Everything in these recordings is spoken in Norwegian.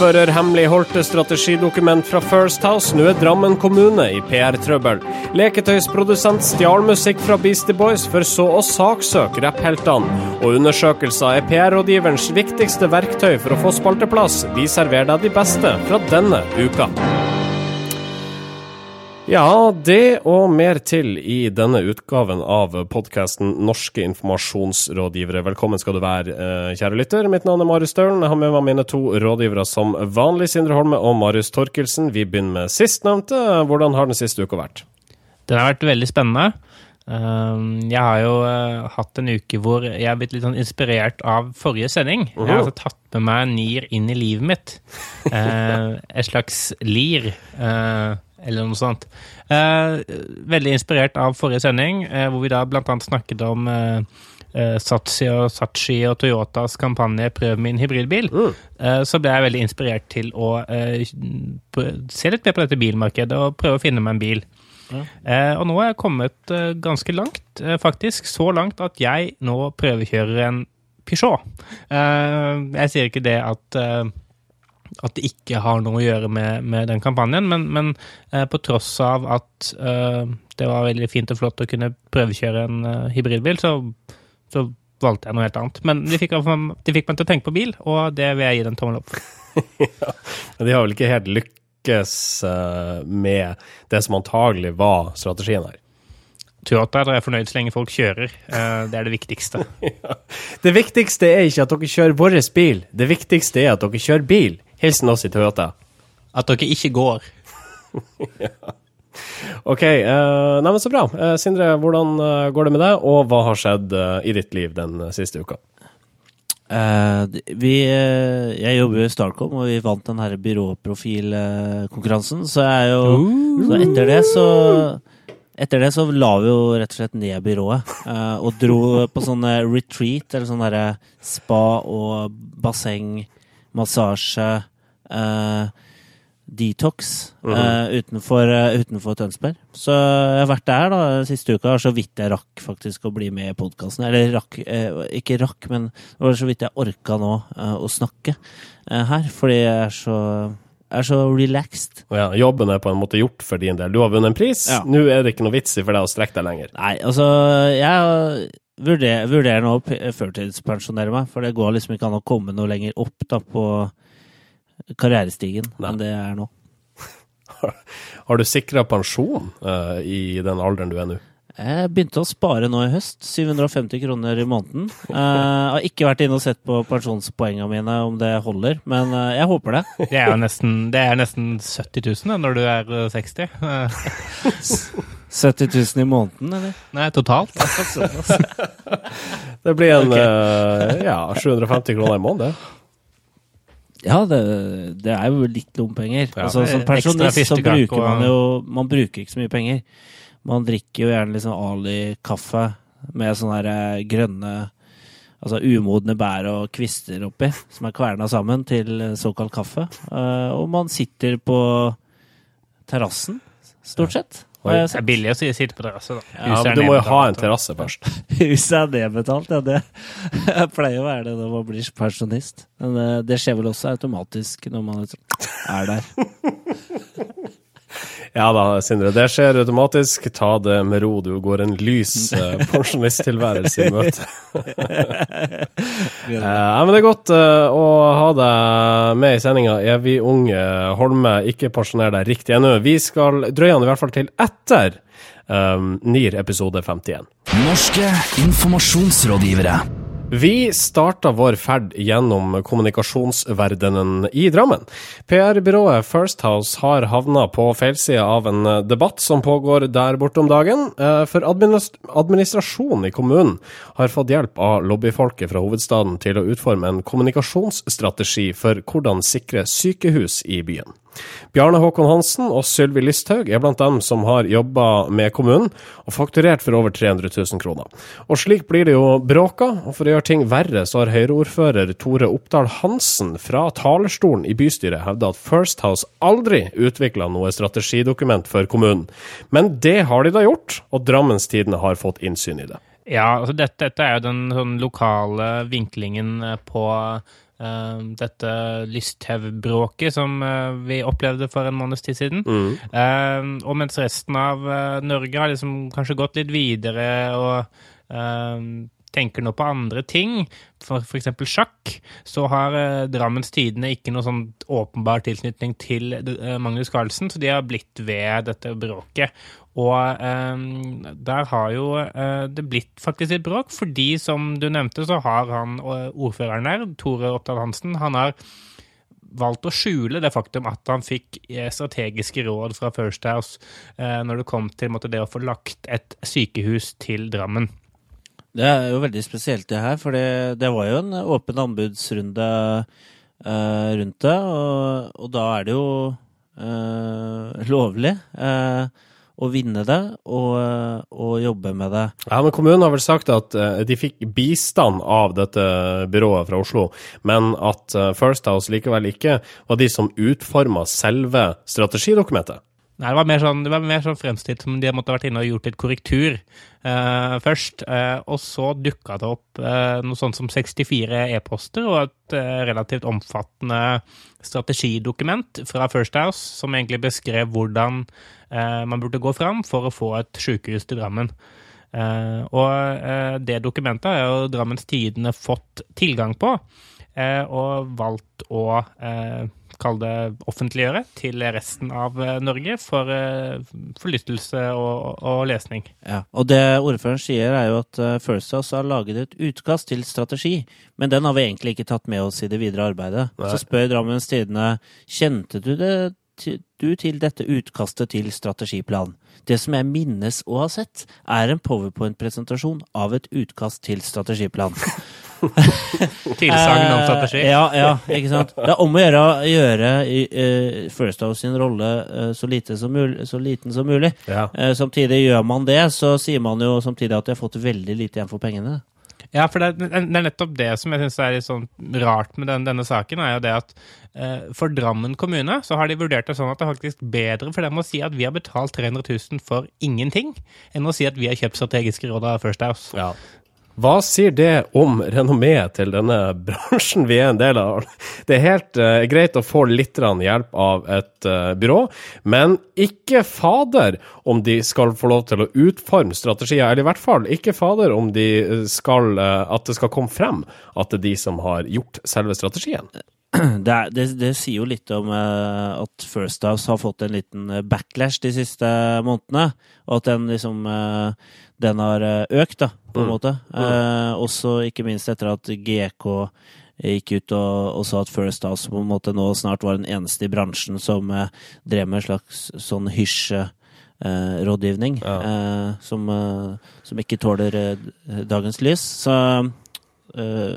Ordfører hemmeligholdte strategidokument fra First House. Nå er Drammen kommune i PR-trøbbel. Leketøysprodusent stjal musikk fra Beastie Boys, for så å saksøke rappheltene. Og undersøkelser er PR-rådgiverens viktigste verktøy for å få spalteplass. Vi serverer deg de beste fra denne uka. Ja, det og mer til i denne utgaven av podkasten Norske informasjonsrådgivere. Velkommen skal du være, eh, kjære lytter. Mitt navn er Marius Staulen. Jeg har med meg mine to rådgivere som vanlig, Sindre Holme og Marius Torkelsen. Vi begynner med sistnevnte. Hvordan har den siste uka vært? Den har vært veldig spennende. Um, jeg har jo uh, hatt en uke hvor jeg har blitt litt sånn inspirert av forrige sending. Jeg har altså tatt med meg NIR inn i livet mitt. Uh, et slags lir. Eller noe sånt. Eh, veldig inspirert av forrige sending, eh, hvor vi da blant annet snakket om eh, eh Satsi og Sachi og Toyotas kampanje 'Prøv min hybridbil'. Mm. Eh, så ble jeg veldig inspirert til å eh, se litt mer på dette bilmarkedet og prøve å finne meg en bil. Ja. og nå er jeg kommet ganske langt, faktisk. Så langt at jeg nå prøvekjører en Peugeot. jeg sier ikke det at at det ikke har noe å gjøre med, med den kampanjen, men, men eh, på tross av at eh, det var veldig fint og flott å kunne prøvekjøre en eh, hybridbil, så, så, valgte jeg noe helt annet. Men de fikk, de fikk, meg til å tenke på bil, og det vil jeg gi den tommel opp for. ja, de har vel ikke helt lykkes uh, med det som antagelig var strategien her? Toyota er fornøyd så lenge folk kjører. Uh, det er det viktigste. ja. Det viktigste er ikke at dere kjører vår bil, det viktigste er at dere kjører bil. Hilsen oss i Toyota. At dere ikke går. ja. OK. Uh, Neimen, så bra. Uh, Sindre, hvordan uh, går det med deg, og hva har skjedd i ditt liv den siste uka? vi, jeg jobber jo i Starcom, og vi vant den her byråprofilkonkurransen. Så jeg jo Så etter det så etter det så la vi jo rett og slett ned byrået. og dro på sånne retreat, eller sånn derre spa og basseng, massasje uh, detox mm -hmm. uh, utenfor, uh, utenfor, Tønsberg. Så jeg har vært der da siste uka, så vidt jeg rakk faktisk å bli med i podkasten. Eller rakk, ikke rakk, men det var så vidt jeg orka nå å snakke her. Fordi jeg er så er så relaxed. Ja, jobben er på en måte gjort for din del. Du har vunnet en pris. Ja. Nå er det ikke noe vits i for deg å strekke deg lenger. Nei, altså Jeg vurderer, vurderer nå å førtidspensjonere meg, for det går liksom ikke an å komme noe lenger opp da på karrierestigen Nei. enn det er nå. Har du sikra pensjon uh, i den alderen du er nå? Jeg begynte å spare nå i høst. 750 kroner i måneden. Jeg uh, har ikke vært inne og sett på pensjonspoengene mine om det holder, men uh, jeg håper det. Det er jo nesten, det er nesten 70 000 når du er 60. 70 000 i måneden, eller? Nei, totalt. det blir en okay. ja, 750 kroner i måneden, det. Ja, det, det, er jo litt lommepenger. Ja, altså, som pensjonist så bruker man jo Man bruker ikke så mye penger. Man drikker jo gjerne liksom Ali-kaffe med sånne her eh, grønne Altså umodne bær og kvister oppi, som er kverna sammen til såkalt kaffe. Uh, og man sitter på terrassen, stort sett. Det er billig å sitte på terrasse, da. Ja, men du må jo ha en terrasse først. Huset er nedbetalt, ja. Det pleier å være det når man blir pensjonist. Men eh, det skjer vel også automatisk når man er der. Ja da, Sindre. Det skjer automatisk. Ta det med ro. Du går en lys uh, pensjonisttilværelse i møte. uh, men det er godt uh, å ha deg med i sendinga. Er vi unge? Holme, ikke pensjoner deg riktig ennå. Vi skal drøye den i hvert fall til etter um, NIR episode 51. Norske informasjonsrådgivere. Vi starta vår ferd gjennom kommunikasjonsverdenen i Drammen. PR-byrået First House har havna på feilsida av en debatt som pågår der borte om dagen. Eh, for administrasjonen i kommunen har fått hjelp av lobbyfolket fra hovedstaden til å utforme en kommunikasjonsstrategi for hvordan sikre sykehus i byen. Bjarne Håkon Hansen og Sylvi Listhaug er blant dem som har jobba med kommunen, og fakturert for over 300 000 kroner. Og slik blir det jo bråka, og for å gjøre ting verre, så har Høyre-ordfører Tore Oppdal Hansen fra talerstolen i bystyret hevda at First House aldri utvikla noe strategidokument for kommunen. Men det har de da gjort, og Drammens Tidende har fått innsyn i det. Ja, altså dette, dette er jo den sånn lokale vinklingen på eh, dette Lysthaug-bråket som uh, vi opplevde for en måneds tid siden. Mm. Uh, og mens resten av eh, Norge har liksom kanskje gått litt videre og eh, tenker nå på andre ting, for f.eks. sjakk, så har eh, Drammens Tidende ikke noe sånn åpenbar tilknytning til eh, Magnus Carlsen, så de har blitt ved dette bråket. Og eh, der har jo eh, det blitt faktisk et bråk, fordi som du nevnte, så har han eh, ordføreren der, Tore Oppdal Hansen, han har valgt å skjule det faktum at han fikk eh, strategiske råd fra First House når det kom til måtte, det å få lagt et sykehus til Drammen. Det er jo veldig spesielt det her, for det, var jo en åpen anbudsrunde eh, rundt det, og, og da er det jo eh, lovlig eh, å vinne det og, eh, og jobbe med det. Ja, men Kommunen har vel sagt at eh, de fikk bistand av dette byrået fra Oslo, men at eh, First House likevel ikke var de som utforma selve strategidokumentet. Nei, det var mer sånn, var mer sånn fremstilt som de måtte ha vært inne og gjort litt korrektur eh, først. Eh, og så dukka det opp eh, noe sånt som 64 e-poster og et eh, relativt omfattende strategidokument fra First House som egentlig beskrev hvordan eh, man burde gå fram for å få et sykehus til Drammen. Eh, og det dokumentet har jo Drammens Tidende fått tilgang på, og valgt å kalle det offentliggjøre til resten av eh, Norge for eh, forlystelse og, og lesning. Ja, og det ordføreren sier er jo at eh, First House har laget et utkast til strategi, men den har vi egentlig ikke tatt med oss i det videre arbeidet. Nei. Så spør Drammens Tidende kjente du, det, du til dette utkastet til strategiplan. Det som jeg minnes å ha sett, er en powerpoint-presentasjon av et utkast til strategiplan. Tilsagn om strategi. Ja, ja, ikke sant. Det er om å gjøre å gjøre i, eh, First House sin rolle uh, så, lite som mulig, så liten som mulig. Ja. Uh, samtidig gjør man det, så sier man jo samtidig at de har fått veldig lite igjen for pengene. Ja, for det, er- det er nettopp det som jeg syns er litt sånn rart med den, denne saken, er jo det at eh, for Drammen kommune så har de vurdert det sånn at det er faktisk bedre for dem å si at vi har betalt 300 000 for ingenting, enn å si at vi har kjøpt strategiske råd av First House. Ja. Hva sier det om renommeet til denne bransjen vi er en del av? Det er helt uh, greit å få litt hjelp av et uh, byrå, men ikke fader om de skal få lov til å utforme strategier, eller i hvert fall ikke fader om de skal, uh, at det skal komme frem at det er de som har gjort selve strategien. Det, er, det, det sier jo litt om uh, at First House har fått en liten eh, backlash de siste månedene, og at den liksom uh, den har økt, da, på en Mm. måte. Eh, også ikke minst etter at GK gikk ut og, og sa at First House på en måte nå snart var den eneste i bransjen som drev med en slags sånn hysje. Eh, rådgivning Ja. eh, som, eh, som ikke tåler dagens lys. Så eh,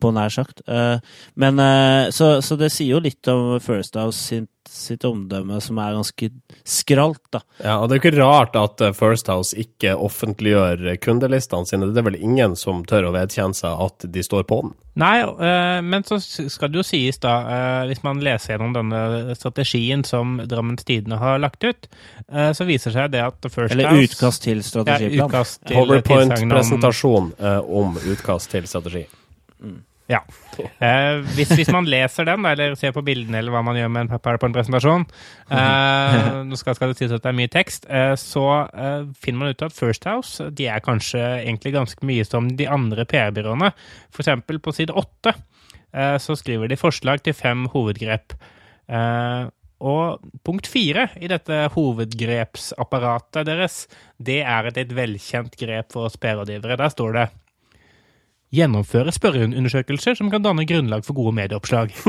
på nær sagt. Eh, men eh, så, så det sier jo litt om First House sitt, sitt omdømme, som er ganske skralt, da. Ja, og det er jo ikke rart at eh, First House ikke offentliggjør kundelistene sine. Det er vel ingen som tør å vedkjenne seg at de står på den. Nei, eh, men så skal det jo sies, da, eh, hvis man leser gjennom denne strategien som Drammens Tidende har lagt ut, eh, så viser seg det at First Eller House utkast til ja, strategiplan. utkast til tilsagn om PowerPoint-presentasjon om, om utkast til strategi. Ja. Eh, hvis, hvis man leser den, eller ser på bildene, eller hva man gjør med en PowerPoint-presentasjon eh, Nå skal, skal det sies at det er mye tekst. Eh, så eh, finner man ut at First House de er kanskje egentlig ganske mye som de andre PR-byråene. Eksempel på side åtte eh, så skriver de forslag til fem hovedgrep. Eh, og punkt fire i dette hovedgrepsapparatet deres, det er et, litt velkjent grep for oss PR-rådgivere. Der står det Gjennomføre spørreundersøkelser som kan danne grunnlag for gode medieoppslag.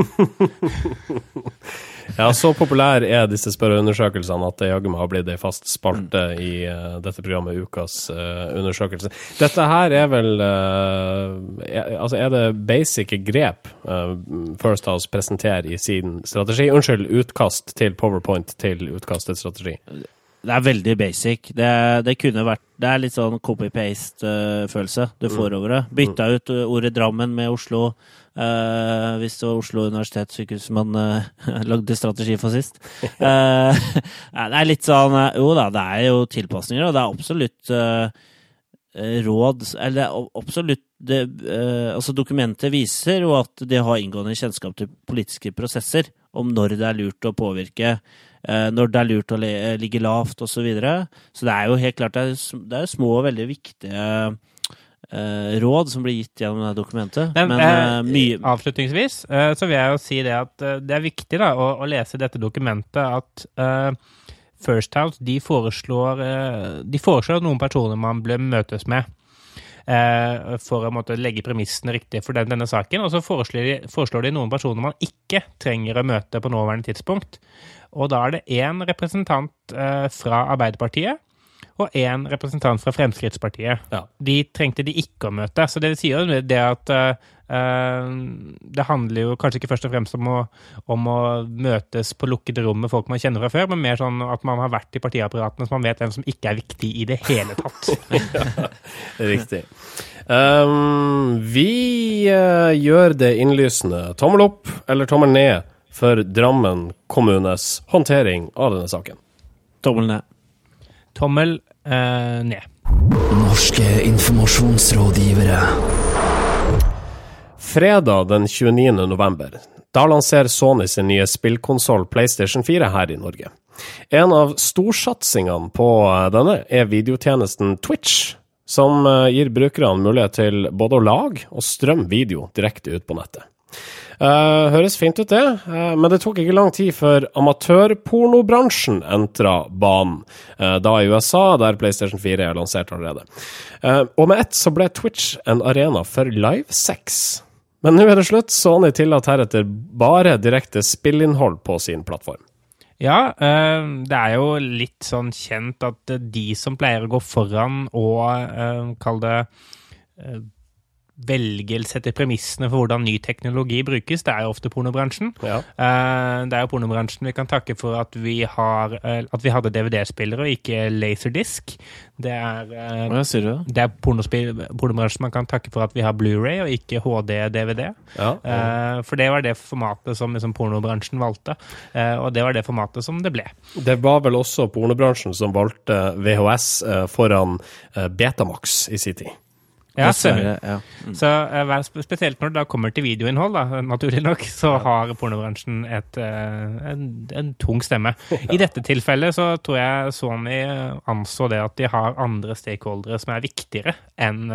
Ja, så populær er disse spørreundersøkelsene at det jaggu meg har blitt ei fast spalte i uh, dette programmet, Ukas uh, undersøkelse. Dette her er vel uh, er, Altså, er det basic grep First House presenterer i sin strategi? Unnskyld, utkast til powerpoint til utkast til strategi. Det er veldig basic. Det, det kunne vært Det er litt sånn copy-paste-følelse du får over det. Bytta ut eh, ordet Drammen med Oslo. Uh, hvis det var Oslo universitetssykehus man uh, lagde strategi for sist. Uh, det er litt sånn eh, Jo da, det er jo tilpasninger, og det er absolutt eh, råd Eller er absolutt det, eh, altså dokumentet viser jo at de har inngående kjennskap til politiske prosesser, om når det er lurt å påvirke, eh, når det er lurt å ligge lavt osv. Så, videre. så det er jo helt klart det er, det er små og veldig viktige eh, råd som blir gitt gjennom det dokumentet. Men, Men, eh, eh, Avslutningsvis eh, så vil jeg jo si det at eh, det er viktig da, å, å lese dette dokumentet at uh, First House de foreslår, eh, de foreslår noen personer man bør møtes med. Eh, for å måtte legge premissene riktig for den, denne saken. Og så foreslår de, foreslår de noen personer man ikke trenger å møte på nåværende tidspunkt. Og da er det én representant eh, fra Arbeiderpartiet og én representant fra Fremskrittspartiet. Ja. De trengte de ikke å møte. Så det sier jo det at eh, det handler jo kanskje ikke først og fremst om å, om å møtes på lukkede rom med folk man kjenner fra før, men mer sånn at man har vært i partiapparatene så man vet hvem som ikke er viktig i det hele tatt. Riktig. Um, vi uh, gjør det innlysende. Tommel opp eller tommel ned for Drammen kommunes håndtering av denne saken. tommel ned. Tommel eh, ned. Norske informasjonsrådgivere. Fredag den 29. november. Da lanserer Sony sin nye spillkonsoll PlayStation 4 her i Norge. En av storsatsingene på denne er videotjenesten Twitch, som eh, gir brukerne mulighet til både å lage og strømme video direkte ut på nettet. Eh, høres fint ut, det, eh, men det tok ikke lang tid før amatørpornobransjen entra banen. eh, da i USA, der PlayStation 4 er lansert allerede. Og med ett så ble Twitch en arena for livesex. Men nå er det slutt. Sony tillater heretter bare direkte spillinnhold på sin plattform. Ja, det er jo litt sånn kjent at de som pleier å gå foran og kall det eh, velge sette premissene for hvordan ny teknologi brukes, det er jo ofte pornobransjen. Ja. Eh, Det er jo pornobransjen vi kan takke for at vi, har, eh, at vi hadde DVD-spillere og ikke laserdisk. Det er, ja, sier du? det er pornobransjen man kan takke for at vi har Blu-ray og ikke HD-DVD. Ja. Eh, For det var det formatet som liksom pornobransjen valgte, eh, og det var det formatet som det ble. Det var vel også pornobransjen som valgte VHS eh, foran eh, Betamax i sin tid. Ja, stemmer. Ja. Så eh, spesielt når det da kommer til videoinnhold, da, naturlig nok, så har pornobransjen et, eh, en, en tung stemme. I dette tilfellet så tror jeg Sony anså det at de har andre stakeholdere som er viktigere enn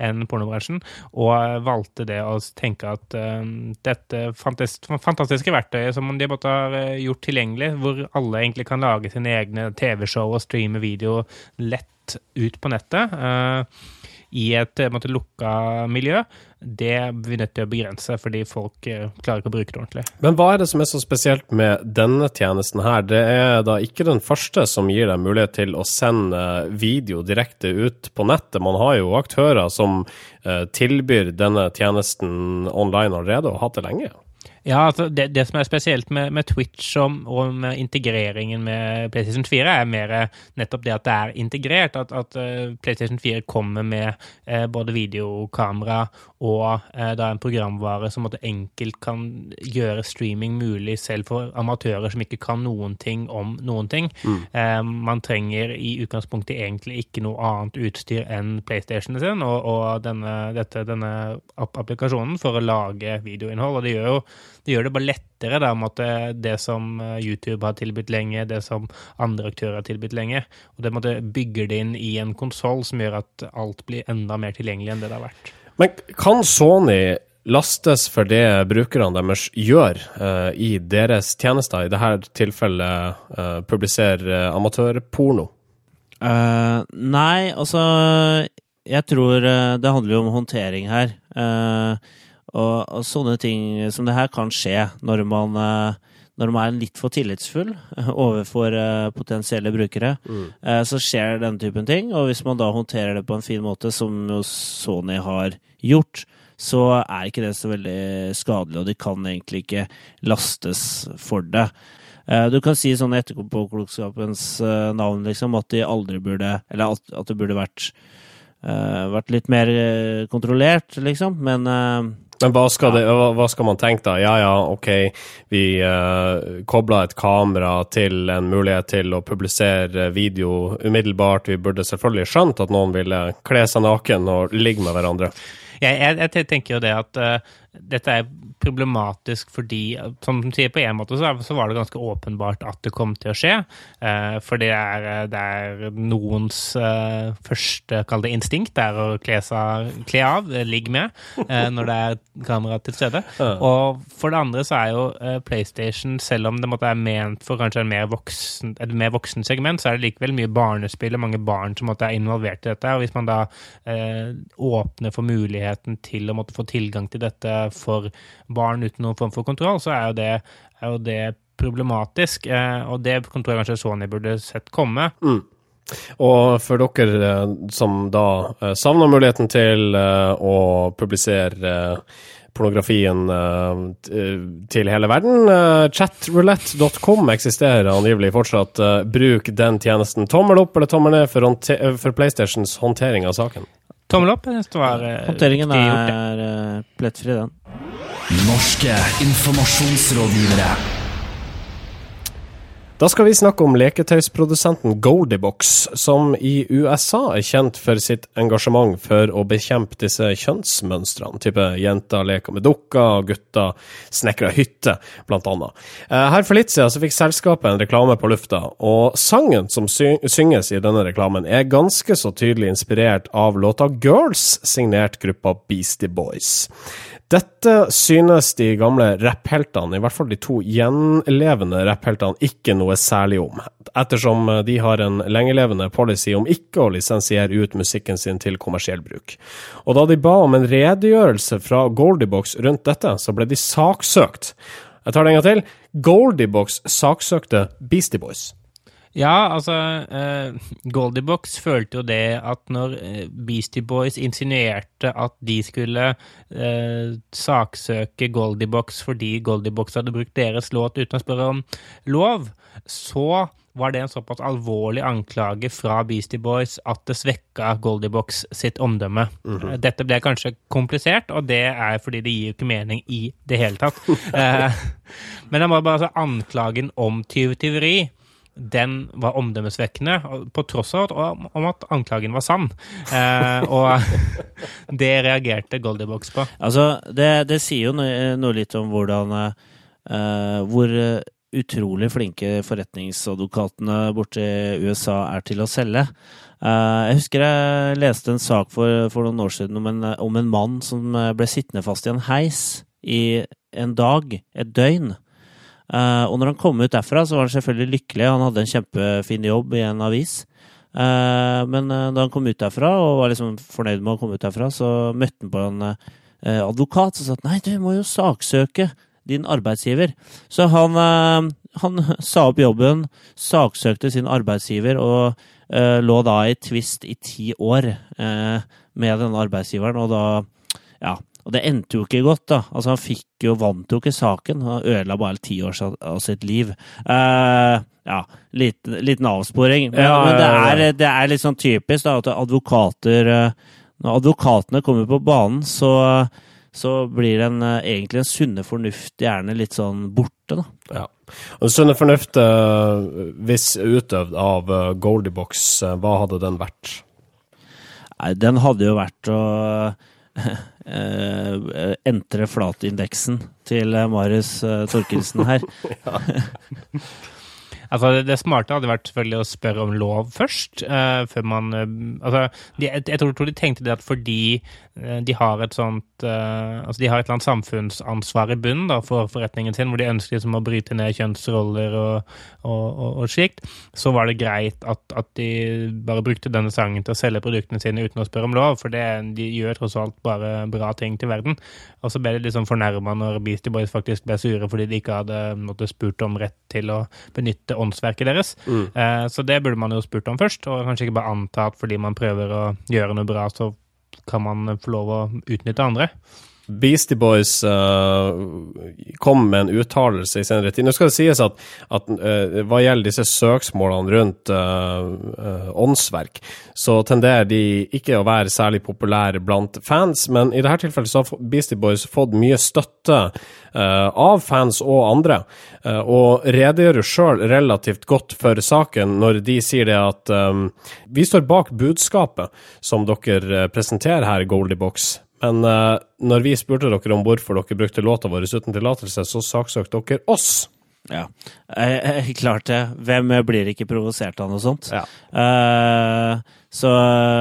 en pornobransjen, og valgte det å tenke at eh, dette fantastiske verktøyet som de måtte ha eh, gjort tilgjengelig, hvor alle egentlig kan lage sine egne TV-show og streame video lett ut på nettet, eh, i et eh, måte, lukka miljø, det er vi nødt til å begrense, fordi folk eh, klarer ikke å bruke det ordentlig. Men hva er det som er så spesielt med denne tjenesten her? Det er da ikke den første som gir deg mulighet til å sende video direkte ut på nettet. Man har jo aktører som eh, tilbyr denne tjenesten online allerede, og har hatt det lenge. Ja, altså det, det som er spesielt med, med Twitch og, og med integreringen med PlayStation 4, er mer nettopp det at det er integrert. At, at eh, PlayStation 4 kommer med eh, både videokamera og eh, da en programvare som enkelt kan gjøre streaming mulig selv for amatører som ikke kan noen ting om noen ting. Eh, man trenger i utgangspunktet egentlig ikke noe annet utstyr enn PlayStationen sin og, og denne, dette, denne applikasjonen for å lage videoinnhold. Og det gjør jo det gjør det bare lettere da, med at det, som eh, YouTube har tilbudt lenge, det som andre aktører har tilbudt lenge. Og det måtte bygger det inn i en konsoll som gjør at alt blir enda mer tilgjengelig enn det det har vært. Men kan Sony lastes for det brukerne deres gjør uh, i deres tjenester, i dette tilfellet uh, publisere uh, amatørporno? Uh, nei, altså Jeg tror eh, det handler jo om håndtering her. Eh, og, og sånne ting som det her kan skje når man, eh, når man er litt for tillitsfull overfor eh, potensielle brukere. Mm. så skjer denne typen ting. Og hvis man da håndterer det på en fin måte, som jo Sony har gjort, så er ikke det så veldig skadelig, og de kan egentlig ikke lastes for det. Eh, Du kan si sånn i etterpåklokskapens eh, navn, liksom, at de aldri burde Eller at, at det burde vært, eh, vært litt mer eh, kontrollert, liksom. Men eh, Men hva skal, det, hva, skal man tenke da? Ja ja, ok, vi uh, kobla et kamera til en mulighet til å publisere video umiddelbart. Vi burde selvfølgelig skjønt at noen ville kle seg naken og ligge med hverandre. Jeg, jeg, jeg tenker jo det at uh, dette er problematisk fordi, som de sier på en måte, så, var det ganske åpenbart at det kom til å skje. Uh, for det er, det er noens uh, første, kall det instinkt, det er å kle, seg, kle av, ligge med, når det er kamera til stede. Og for det andre så er jo PlayStation, selv om det måtte være ment for kanskje en mer voksen, et mer voksen segment, så er det likevel mye barnespill og mange barn som måtte er involvert i dette. og Hvis man da åpner for muligheten til å måtte få tilgang til dette for barn uten noen form for kontroll, så er jo det, er jo det problematisk. Eh, og det tror jeg kanskje Sony burde sett komme. Mm. Og for dere eh, som da eh, savner muligheten til å publisere pornografien til hele verden. Chatroulette.com eksisterer angivelig fortsatt. Bruk den tjenesten. Tommel opp eller tommel ned for, for PlayStations håndtering av saken? Tommel opp. Det var Håndteringen er plettfri, den. Norske informasjonsrådgivere. Da skal vi snakke om leketøysprodusenten Goldiebox, som i USA er kjent for sitt engasjement for å bekjempe disse kjønnsmønstrene. Type jenter leker med dukker, gutter snekrer hytte, blant annet. Eh, her for litt siden så fikk selskapet en reklame på lufta, og sangen som synges i denne reklamen er ganske så tydelig inspirert av låta Girls, signert gruppa Beastie Boys. Dette synes de gamle rappheltene, i hvert fall de to gjenlevende rappheltene, ikke noe særlig om, ettersom de har en lengelevende policy om ikke å lisensiere ut musikken sin til kommersiell bruk. Og da de ba om en redegjørelse fra Goldiebox rundt dette, så ble de saksøkt. Jeg tar det en gang til. Goldiebox saksøkte Beastie Boys. Ja, altså uh, Goldiebox følte jo det at når eh, Beastie Boys insinuerte at de skulle uh, saksøke Goldiebox fordi Goldiebox hadde brukt deres låt uten å spørre om lov, så var det en såpass alvorlig anklage fra Beastie Boys at det svekka Goldiebox sitt omdømme. Mm -hmm. Dette ble kanskje komplisert, og det er fordi det gir ikke mening i det hele tatt. uh, men det var bare altså anklagen om tyvtyveri den var omdømmesvekkende, på tross av om at anklagen var sann. Eh, og det reagerte Goldiebox på. Altså, det, det sier jo noe, noe, litt om hvordan eh, Hvor utrolig flinke forretningsadvokatene borte i USA er til å selge. Uh, jeg husker jeg leste en sak for, for noen år siden om en, om en mann som ble sittende fast i en heis i en dag, et døgn. Uh, og når han kom ut derfra, så var han selvfølgelig lykkelig. Han hadde en kjempefin jobb i en avis. Uh, men uh, da han kom ut derfra, og var liksom fornøyd med å komme ut derfra, så møtte han på en advokat som sa at nei, du må jo saksøke din arbeidsgiver. Så han, han sa opp jobben, saksøkte sin arbeidsgiver og lå da i tvist i ti år med denne arbeidsgiveren, og da ja, og det endte jo ikke godt, da. Altså, han fikk jo, vant jo ikke saken. Han ødela bare ti år av sitt liv. Uh, ja, liten, liten avsporing. Men, ja, men det, er, det, er, litt sånn typisk da, at advokater uh, Når advokatene kommer på banen, så, så blir den uh, egentlig en sunne fornuft gjerne litt sånn borte, da. Ja. Og sunne fornuft, hvis utøvd av Goldiebox, hva hadde den vært? Nei, den hadde jo vært å uh, entre flatindeksen til Marius eh, Torkelsen her. Altså, det, det, smarte hadde vært selvfølgelig å spørre om lov først. Eh, før man uh, altså, de, jeg, jeg tror, de tenkte det at fordi de har et sånt altså De har et eller annet samfunnsansvar i bunnen for forretningen sin, hvor de ønsker liksom å bryte ned kjønnsroller og, og, og, og slikt, så var det greit at, at, de bare brukte denne sangen til å selge produktene sine uten å spørre om lov, for det, de gjør tross alt bare bra ting til verden. Og så ble de liksom fornærma når Beastie Boys faktisk ble sure fordi de ikke hadde måtte, spurt om rett til å benytte åndsverket deres. Mm. Uh, så det burde man jo spurt om først, og kanskje ikke bare anta at fordi man prøver å gjøre noe bra, så kan man få lov å utnytte andre. Beastie Boys uh, kom med en uttalelse i senere tid. Nå skal det sies at, at uh, hva gjelder disse søksmålene rundt uh, åndsverk, så tenderer de ikke å være særlig populære blant fans, men i dette tilfellet så har Beastie Boys fått mye støtte av fans og andre, og redegjør sjøl relativt godt for saken når de sier det at um, vi står bak budskapet som dere presenterer her, Goldiebox Men uh, når vi spurte dere om hvorfor dere brukte låta vår uten tillatelse, så saksøkte dere oss. Ja. Eh, eh, klart det. Hvem blir ikke provosert av noe sånt? Ja. Eh, så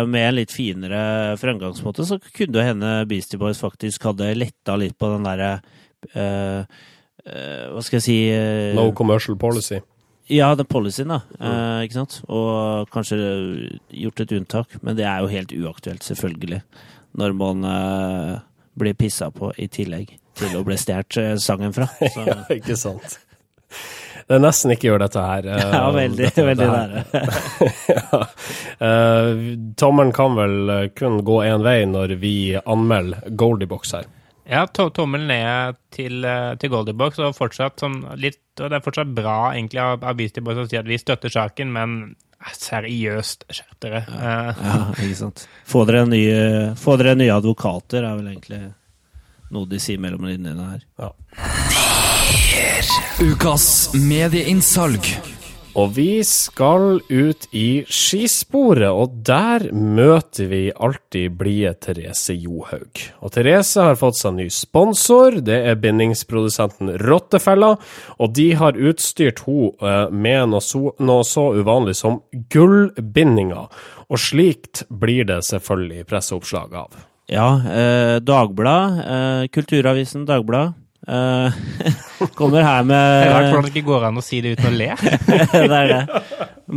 med en litt finere fremgangsmåte så kunne det hende Beastie Boys faktisk hadde letta litt på den derre eh, eh, Hva skal jeg si eh, No commercial policy. Ja, den policyen, da. Eh, ikke sant? Og kanskje gjort et unntak. Men det er jo helt uaktuelt, selvfølgelig. Når man eh, blir pissa på i tillegg til å bli stjålet eh, sangen fra. Så, Ja, ikke sant. Det er nesten ikke gjør dette her. eh, ja, veldig, dette- veldig dette nære. ja. Eh, tommelen kan vel eh, kun gå én vei når vi anmelder Goldiebox her. Ja, to tommel ned til, eh, til Goldiebox, og fortsatt sånn litt Og det er fortsatt bra egentlig av, av Beastie Boys å si at vi støtter saken, men eh, seriøst, skjerp dere. Ja, Ja, ikke sant. Få dere, nye, få dere nye advokater, er vel egentlig noe de sier mellom linjene her. Ja. Ukas medieinnsalg. Og vi skal ut i skisporet, og der møter vi alltid blide Therese Johaug. Og Therese har fått seg ny sponsor, det er bindingsprodusenten Rottefella, og de har utstyrt henne med noe så, noe så uvanlig som gullbindinger. Og slikt blir det selvfølgelig presseoppslag av. Ja, eh, Dagblad, eh, Kulturavisen Dagblad, eh, kommer her det er rart med hvordan det ikke går an å si det uten å le. Det er det.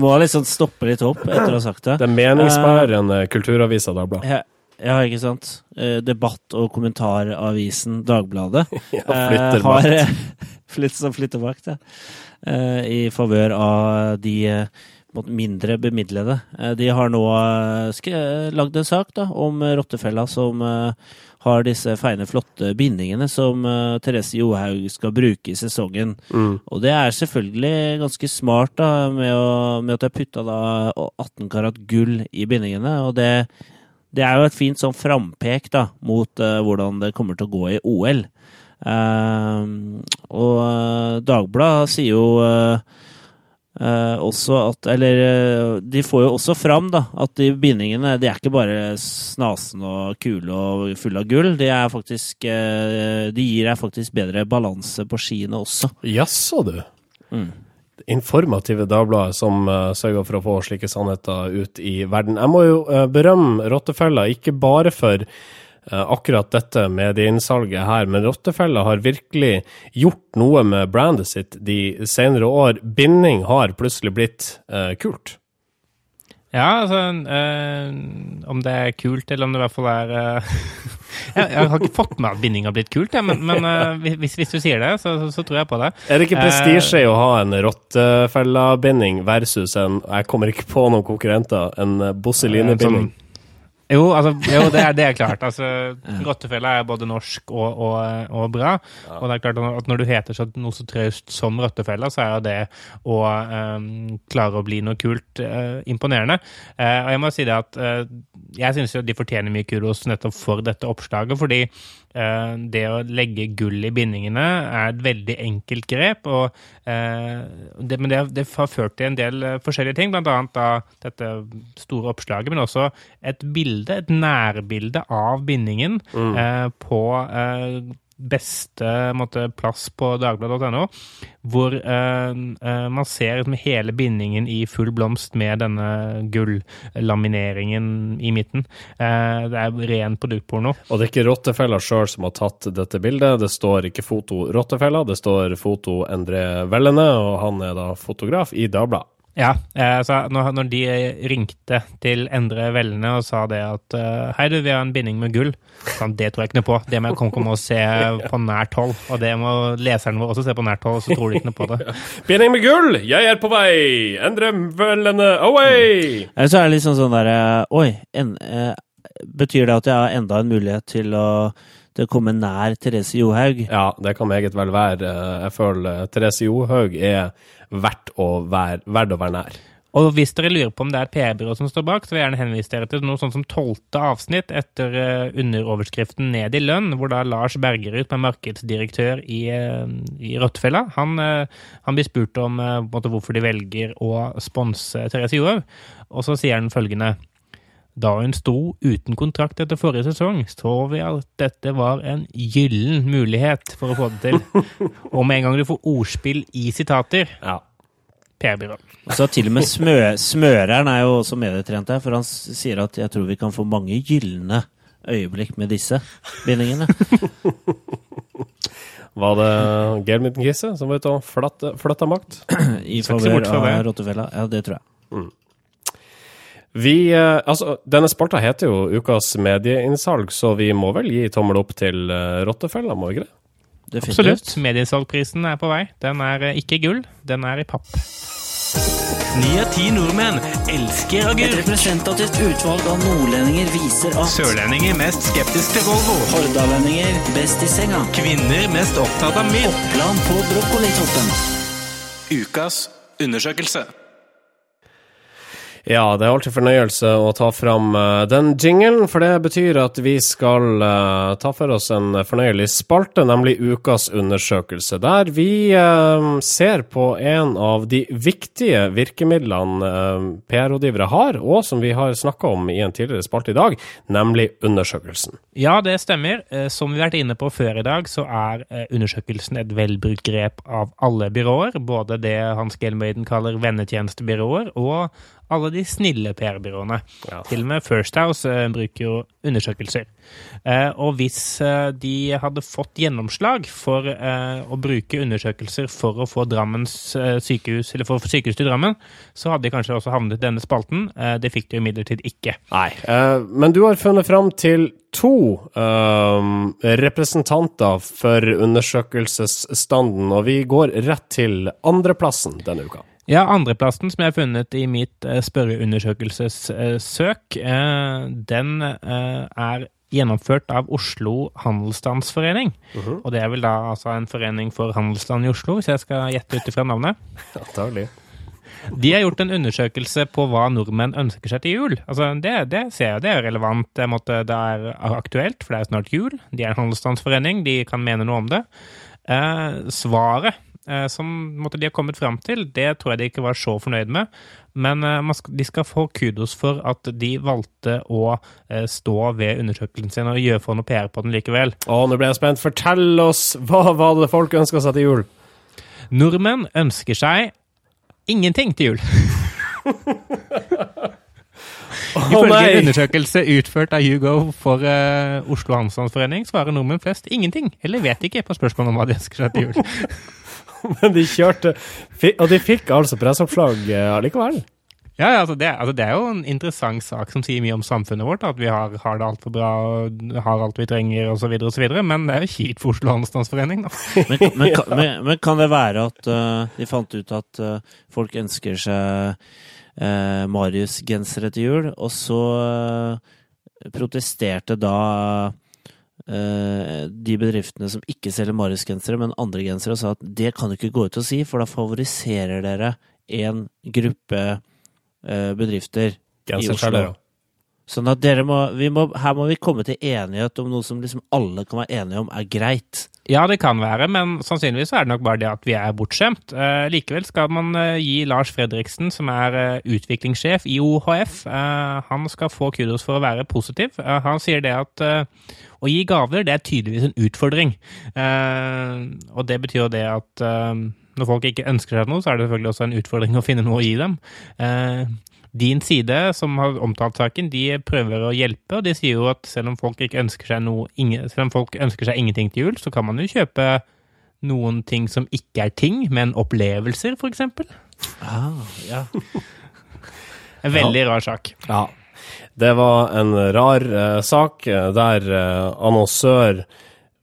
Må liksom stoppe litt opp etter å ha sagt det. Det er meningsbærende kulturavisa Dagbladet. Ja, ja, ikke sant. Eh, debatt- og kommentaravisen Dagbladet Ja, eh, flytter har eh, flytt, som flytter bak, ja. Eh, I favør av de eh, mindre bemidlede. De har nå lagd en sak da, om rottefella som har disse feine, flotte bindingene som uh, Therese Johaug skal bruke i sesongen. Mm. Og det er selvfølgelig ganske smart da, med, å, med at jeg putta da 18 karat gull i bindingene. Og det, det er jo et fint sånn frampek da, mot uh, hvordan det kommer til å gå i OL. Uh, og eh, Dagbladet sier jo eh, eh, også at Eller eh, de får jo også fram da, at de bindingene de er ikke bare snasen og kule og fulle av gull. De, er faktisk, eh, de gir deg faktisk bedre balanse på skiene også. Jaså, du. Mm. Informative Dagbladet som uh, sørger for å få slike sannheter ut i verden. Jeg må jo uh, berømme Rottefella, ikke bare for akkurat dette medieinnsalget her, men Rottefella har virkelig gjort noe med brandet sitt de senere år. Binding har plutselig blitt eh, kult. Ja, altså eh, Om det er kult, eller om det i hvert fall er eh, jeg, jeg har ikke fått med at binding har blitt kult, jeg, men, men eh, hvis, hvis du sier det, så, så, så tror jeg på det. Er det ikke Eh, prestisje i å ha en rottefellabinding versus en Jeg kommer ikke på noen konkurrenter, en eh, Bosseline-binding? Som- Jo, altså, jo det, er, det er klart. Altså, Rottefella er både norsk og, og, og bra. Og det er klart at når du heter så, noe så traust som rottefella, så er jo det å um, klare å bli noe kult uh, imponerende. Uh, og jeg må si det at uh, jeg syns jo de fortjener mye kudos nettopp for dette oppslaget, fordi det å legge gull i bindingene er et veldig enkelt grep. og det, Men det, det har ført til en del forskjellige ting, bl.a. dette store oppslaget, men også et bilde, et nærbilde av bindingen eh, på eh, beste måte, plass på dagbladet.no, hvor eh, eh, man ser liksom hele bindingen i full blomst med denne gullamineringen i midten. Eh, det er ren produktporno. Og det er ikke Rottefella sjøl som har tatt dette bildet. Det står ikke foto Rottefella, det står foto Endre Vellene, og han er da fotograf i Dagbladet. Ja, eh, så når, de ringte til Endre Vellene og sa det at eh, hei du, vi har en binding med gull, så det tror jeg ikke noe på. Det må jeg komme, og se på nært hold. Og det må leseren vår også se på nært hold, så tror de ikke noe på det. Binding med gull, jeg er på vei! Endre Vellene away! Mm. så er det liksom sånn derre Oi, en, eh, betyr det at jeg har enda en mulighet til å, til å komme nær Therese Johaug? Ja, det kan meget vel være. Jeg føler Therese Johaug er verdt å være, verdt å være nær. Og hvis dere lurer på om det er et PR-byrå som står bak, så vil jeg gjerne henvise dere til noe sånt som tolvte avsnitt etter eh, underoverskriften Ned i lønn, hvor da Lars Bergerud, som er markedsdirektør i, i Rottefella, han, eh, han blir spurt om eh, på en måte hvorfor de velger å sponse Therese Johaug, og så sier han følgende Da hun sto uten kontrakt etter forrige sesong, så vi at dette var en gyllen mulighet for å få det til. Og med en gang du får ordspill i sitater Ja. PR-byrå. Og så til og med smø, Smøreren er jo også medietrent her, for han sier at jeg tror vi kan få mange gylne øyeblikk med disse bindingene. Var det Geir Midtengisse som var ute og flytta makt? I favør av rottefella. Ja, det tror jeg. Vi, eh, altså, denne spalta heter jo Ukas medieinnsalg, så vi må vel gi tommel opp til uh, rottefella, må vi ikke det? Definitivt. Absolutt. Medieinnsalgprisen er på vei. Den er eh, ikke gull, den er i papp. Ni av ti nordmenn elsker Et representativt utvalg av nordlendinger viser at Sørlendinger mest skeptisk til Volvo. hordalendinger best i senga. Kvinner mest opptatt av mynt. Oppland på brokkolitoppen. Ukas undersøkelse. Ja, det er alltid fornøyelse å ta fram eh, den jinglen, for det betyr at vi skal uh, ta for oss en fornøyelig spalte, nemlig Ukas undersøkelse, der vi uh, ser på en av de viktige virkemidlene uh, PR-rådgivere har, og som vi har snakka om i en tidligere spalte i dag, nemlig undersøkelsen. Ja, det stemmer. Som vi har vært inne på før i dag, så er undersøkelsen et velbrukt grep av alle byråer. Både det Hans Gelmøyden kaller vennetjenestebyråer, og alle de snille PR-byråene. Ja. Til og med First House uh, bruker jo undersøkelser. Uh, og hvis uh, de hadde fått gjennomslag for å bruke undersøkelser for å få Drammens eh, sykehus, eller for sykehus til Drammen, så hadde de kanskje også havnet i denne spalten. Det fikk de imidlertid ikke. Nei, men du har funnet fram til to eh, representanter for undersøkelsesstanden, og vi går rett til andreplassen denne uka. Ja, andreplassen som jeg har funnet i mitt eh, spørreundersøkelsessøk, eh, den eh, er gjennomført av Oslo Handelsstandsforening. Og det er vel da altså en forening for handelsstand i Oslo, hvis jeg skal gjette ut ifra navnet. Antagelig. De har gjort en undersøkelse på hva nordmenn ønsker seg til jul. Altså, det, det ser jeg, det er relevant. Måtte, det er aktuelt, for det er snart jul. De er en handelsstandsforening, de kan mene noe om det. Eh, svaret som måtte, de har kommet fram til, det tror jeg de ikke var så fornøyd med. Men eh, de skal få kudos for at de valgte å eh, stå ved undersøkelsen sin og gjøre for noe PR på den likevel. Å, nå ble jeg spent. Fortell oss, hva var det folk ønska seg til jul? Nordmenn ønsker seg ingenting til jul. Å Ifølge en undersøkelse utført av Hugo for uh, Oslo Handelsstandsforening svarer nordmenn flest ingenting, eller vet ikke, på spørsmål om hva de ønsker seg til jul. Men de kjørte Og de fikk altså presseoppslag eh, allikevel. Ja, ja, altså det, altså det er jo en interessant sak som sier mye om samfunnet vårt, at vi har, har det altfor bra, har alt vi trenger osv., osv., men det er jo kjipt for Oslo Handelsstandsforening, da. Men, men, kan- men, men kan det være at uh, de fant ut at uh, folk ønsker seg uh, Marius-gensere til jul, og så protesterte da de bedriftene som ikke selger Marius-gensere, men andre gensere, og sa at det kan du ikke gå ut og si, for da favoriserer dere en gruppe eh, bedrifter i Oslo. Sånn at dere må, må, her må vi komme til enighet om noe som liksom alle kan være enige om er greit. Ja, det kan være, men sannsynligvis er det nok bare det at vi er bortskjemt. Eh, likevel skal man eh, gi Lars Fredriksen, som er eh, utviklingssjef i OHF, eh, han skal få kudos for å være positiv. Eh, han sier det at eh, å gi gaver, det er tydeligvis en utfordring. Og det betyr jo det at når folk ikke ønsker seg noe, så er det selvfølgelig også en utfordring å finne noe å gi dem. Din side, som har omtalt saken, de prøver å hjelpe, og de sier jo at selv om folk ikke ønsker seg noe, ingen, selv om folk ønsker seg ingenting til jul, så kan man jo kjøpe noen ting som ikke er ting, men opplevelser, eksempel. Ah, ja. En veldig rar sak. Ja. Det var en rar eh, sak eh, der eh, annonsør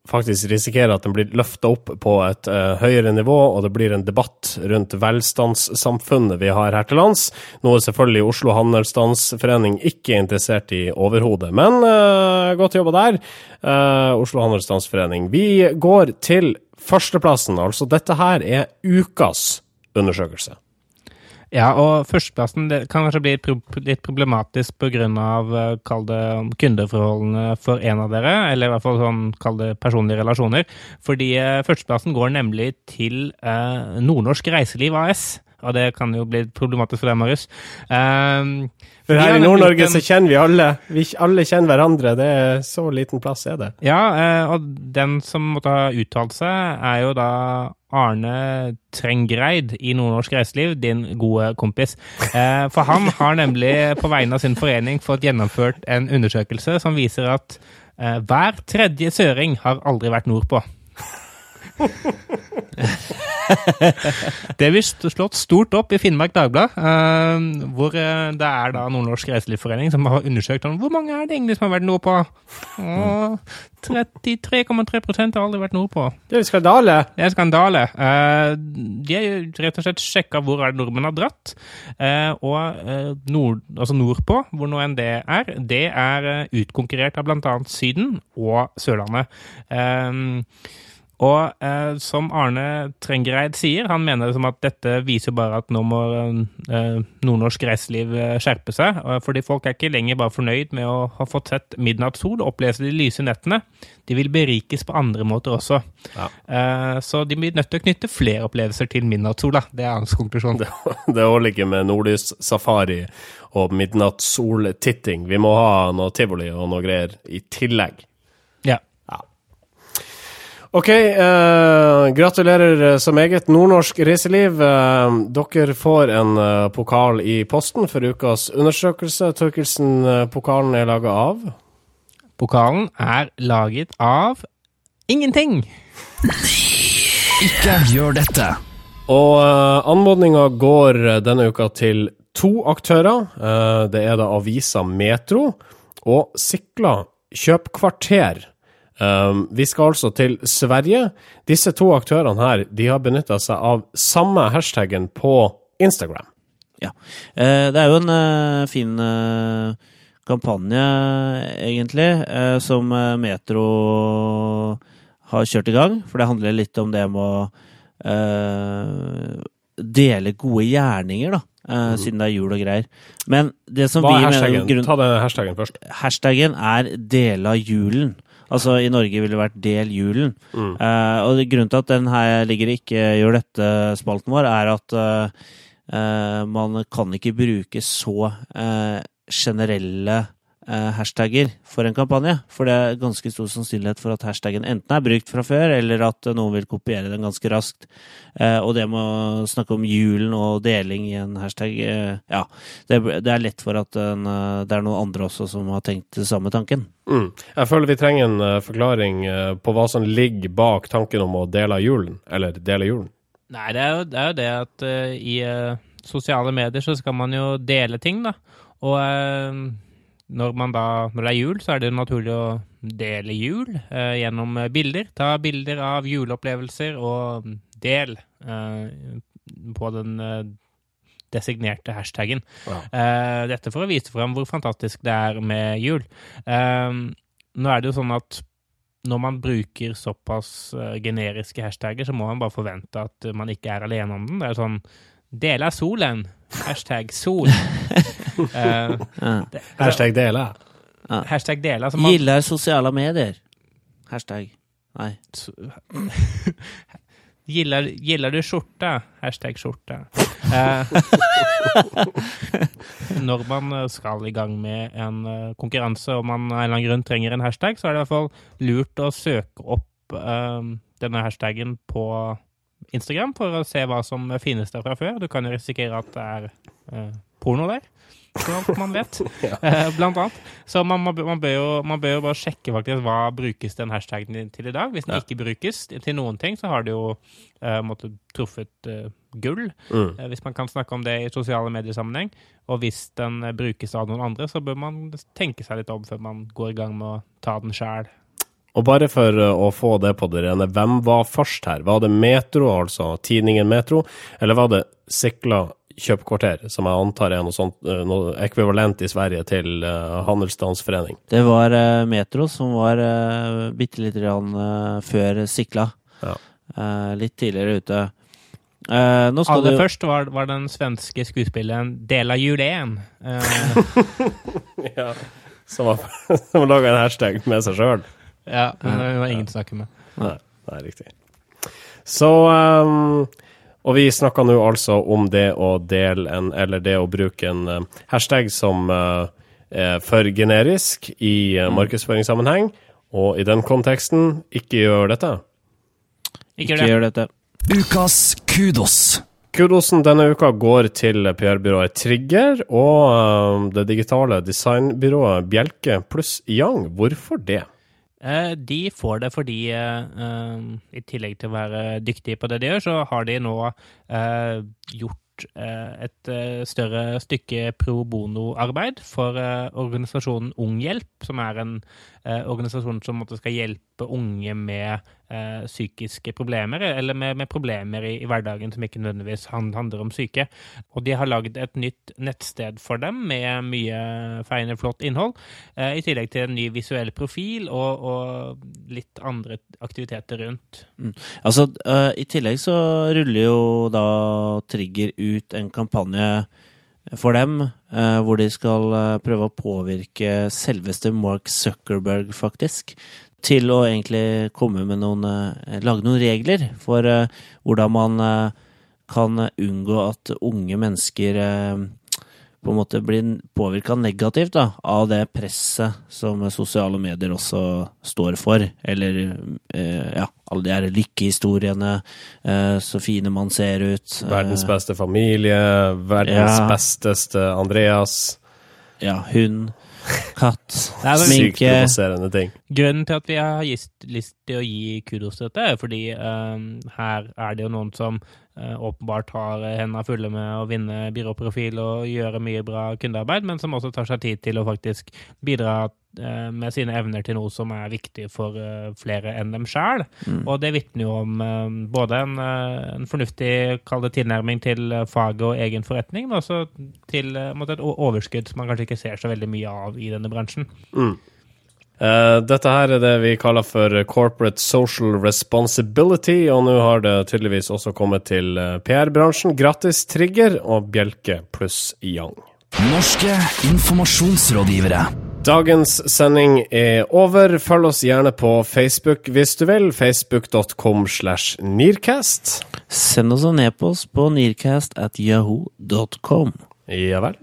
faktisk risikerer at den blir løfta opp på et uh, høyere nivå, og det blir en debatt rundt velstandssamfunnet vi har her til lands. Noe selvfølgelig Oslo Handelsstandsforening ikke er interessert i overhodet. Men uh, godt jobba der, uh, Oslo Handelsstandsforening. Vi går til førsteplassen, altså. Dette her er ukas undersøkelse. Ja, og førsteplassen det kan kanskje bli litt problematisk pga. kall det kundeforholdene for en av dere, eller i hvert fall sånn kall det personlige relasjoner. Fordi eh, førsteplassen går nemlig til eh, Nordnorsk Reiseliv AS. Og det kan jo bli problematisk for deg, Marius. Um, For her i Nord-Norge så kjenner vi alle. Vi alle kjenner hverandre. Det er så liten plass er det. Ja, uh, og den som måtte ha uttalt seg, er jo da Arne Trengreid i Nordnorsk Reiseliv, din gode kompis. Uh, For han har nemlig på vegne av sin forening fått gjennomført en undersøkelse som viser at uh, hver tredje søring har aldri vært nordpå. Det blir st- slått stort opp i Finnmark Dagblad, uh, hvor uh, det er da Nordnorsk Reiselivsforening som har undersøkt om hvor mange er det egentlig som har vært nordpå. Uh, 33,3% har aldri vært nordpå. Det er en skandale. Det er en skandale. Eh, De har rett og slett sjekka hvor er det nordmenn har dratt. Og nord, altså nordpå, hvor nå enn det er, det er utkonkurrert av bl.a. Syden og Sørlandet. Eh, Og eh, som Arne Trengereid sier, han mener som at dette viser bare at nå må eh, nordnorsk reiseliv eh, skjerpe seg. Fordi folk er ikke lenger bare fornøyd med å ha fått sett midnattssol og oppleve de lyse nettene. De vil berikes på andre måter også. Eh, så de blir nødt til å knytte flere opplevelser til midnattssola. Det er hans konklusjon. Det, det holder ikke med nordlys-safari og midnattssoltitting. Vi må ha noe tivoli og noe greier i tillegg. Ok, uh, gratulerer så meget. Nordnorsk reiseliv. uh, dere får en uh, pokal i posten for ukas undersøkelse. Torkelsen-pokalen er laga av Pokalen er laget av ingenting. Ikke gjør dette. Og uh, anmodninga går denne uka til to aktører. Eh, det er da avisa Metro og Sikla kjøpkvarter. Um, vi skal altså til Sverige. Disse to aktørene her de har benytta seg av samme hashtaggen på Instagram. Ja. Eh, det er jo en eh, fin eh, kampanje, egentlig, eh, som eh, Metro har kjørt i gang. For det handler litt om det med å eh, dele gode gjerninger, da. Mm. Siden det er jul og greier. Men det som Hva vi er mener hashtaggen? grunn- Ta den hashtaggen først. Hashtaggen er 'dela julen'. Altså I Norge ville det vært 'del julen'. Eh, og grunnen til at den her ligger ikke gjør dette-spalten vår, er at uh, man kan ikke bruke så generelle hashtagger for en kampanje. For det er ganske stor sannsynlighet for at hashtaggen enten er brukt fra før, eller at noen vil kopiere den ganske raskt. Eh, og det med å snakke om julen og deling i en hashtag, eh, ja, det, det er lett for at en, eh, det er noen andre også som har tenkt den samme tanken. Mm. Jeg føler vi trenger en eh, forklaring eh, på hva som ligger bak tanken om å dele julen, eller dele julen. Nei, det er jo det, er jo det at uh, i uh, sosiale medier så skal man jo dele ting, da. Og eh, når, man da, når det er jul, så er det naturlig å dele jul eh, gjennom eh, bilder. Ta bilder av juleopplevelser og del eh, på den eh, designerte hashtaggen. Ja. Eh, dette for å vise frem hvor fantastisk det er med jul. Nå er det jo sånn at når man bruker såpass generiske hashtagger, så må man bare forvente at man ikke er alene om den. Det er sånn Del av solen. Hashtag sol. uh, Ja. det, Hashtag dele. hashtag del. Altså man, Gillar sosiale medier. Hashtag. Nei. gillar, gillar du skjorta? Hashtag skjorta. Eh, når man skal i gang med en eh, konkurranse og man av en eller annen grunn trenger en hashtag, så er det i hvert fall lurt å søke opp eh, denne hashtaggen på Instagram for å se hva som finnes der fra før. Du kan jo risikere at det er eh, porno der. Man vet, eh, blant annet. Så man, man, bør jo, man bør jo bare sjekke faktisk hva brukes den hashtagen til- til i dag. Hvis den Ja. ikke brukes til noen ting, så har det jo eh, måtte, truffet eh, gull. Mm. Eh, hvis man kan snakke om det i sosiale mediesammenheng. Og hvis den eh, brukes av noen andre, så bør man tenke seg litt om før man går i gang med å ta den sjæl. Og bare for uh, å få det på det rene, hvem var først her? Var det Metro, altså tidningen Metro, eller var det Sikla kjøpkvarter, som jeg antar er noe sånt, uh, noe ekvivalent i Sverige til uh, handelsstandsforening? Det var uh, Metro som var uh, bitte lite grann uh, før Sikla. Ja. Eh, litt tidligere ute. Uh, nå skal Aller du først var, var den svenske skuespilleren Dela Julén. Eh, Ja. Som har, som laga en hashtag med seg sjøl? Ja, men det var ingen å snakke med. Nei, det er riktig. Så um, Og vi snakker nå altså om det å dele en, eller det å bruke en eh, hashtag som uh, er for generisk i uh, markedsføringssammenheng, og i den konteksten ikke gjør dette. Ikke Ikke gjør dette. Ukas kudos. Kudosen denne uka går til PR-byrået Trigger og uh, det digitale designbyrået Bjelke pluss Yang. Hvorfor det? Eh, De får det fordi, eh, eh, i tillegg til å være dyktige på det de gjør, så har de nå gjort et større stykke pro bono-arbeid for organisasjonen Unghjelp, som er en organisasjon som skal hjelpe unge med eh, psykiske problemer, eller med, med problemer i, i hverdagen som ikke nødvendigvis handler om syke. Og de har lagd et nytt nettsted for dem med mye feiende, flott innhold, eh, i tillegg til en ny visuell profil og, og litt andre aktiviteter rundt. Altså, uh, I tillegg så ruller jo da Trigger ut en kampanje for dem, eh, hvor de skal eh, prøve å påvirke selveste Mark Zuckerberg, faktisk, til å egentlig komme med noen eh, Lage noen regler for eh, hvordan man eh, kan unngå at unge mennesker på en måte blir påvirka negativt da, av det presset som sosiale medier også står for. Eller ja, alle de her lykkehistoriene, eh, så fine man ser ut. Verdens beste familie, verdens Ja. besteste Andreas. Ja, hund, katt, Sykt sminke. provoserende ting. Grunnen til at vi har lyst, lyst til å gi kudos til dette, er fordi um, her er det jo noen som åpenbart har hendene fulle med å vinne byråprofil og gjøre mye bra kundearbeid, men som også tar seg tid til å faktisk bidra eh, med sine evner til noe som er viktig for eh, flere enn dem sjøl. Og det vitner jo om eh, både en, eh, en fornuftig det tilnærming til eh, faget og egen forretning, men også til eh, måtte et overskudd som man kanskje ikke ser så veldig mye av i denne bransjen. Eh, dette her er det vi kaller for corporate social responsibility, og nå har det tydeligvis også kommet til eh, PR-bransjen. Gratis Trigger og Bjelke pluss Young. Norske informasjonsrådgivere. Dagens sending er over. Følg oss gjerne på Facebook hvis du vil. Facebook.com slash Nearcast. Send oss en e-post på nearcast at yahoo.com. Ja vel.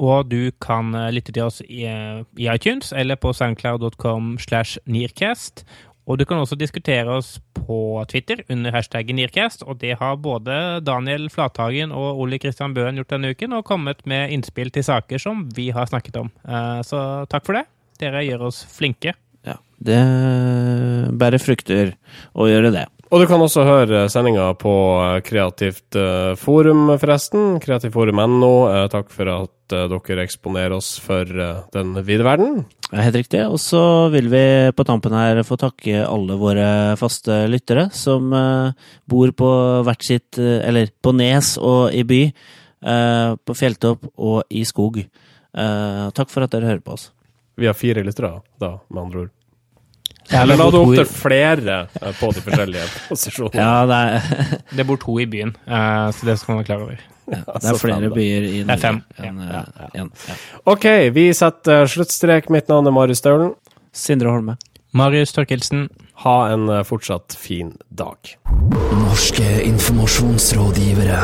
Og du kan eh, lytte til oss i, eh, iTunes eller på soundcloud.com slash nearcast. Og du kan også diskutere oss på Twitter under hashtaggen Nearcast, og det har både Daniel Flathagen og Ole Kristian Bøen gjort denne uken, og kommet med innspill til saker som vi har snakket om. Eh, Så takk for det. Dere gjør oss flinke. Det bærer frukter å gjøre det. Og du kan også høre sendinga på eh, Kreativt eh, forum, forresten. Kreativforum.no. Eh, Takk for at dere eksponerer oss for den vide verden. Ja, Helt riktig. Og så vil vi på tampen her få takke alle våre faste lyttere som bor på hvert sitt Eller på nes og i by. på fjelltopp og i skog. Takk for at dere hører på oss. Vi har fire lyttere, da, med andre ord. Ja, Eller la du opp til flere eh, på de forskjellige posisjonene. Ja, det er, det bor to i byen, eh, så det skal man være klar over. det er flere byer i Det er fem, En, ja, eh, en- ja. OK, vi setter sluttstrek. Mitt navn er Marius Staulen. Sindre Holme. Marius Torkelsen. Ha en fortsatt fin dag. Norske informasjonsrådgivere.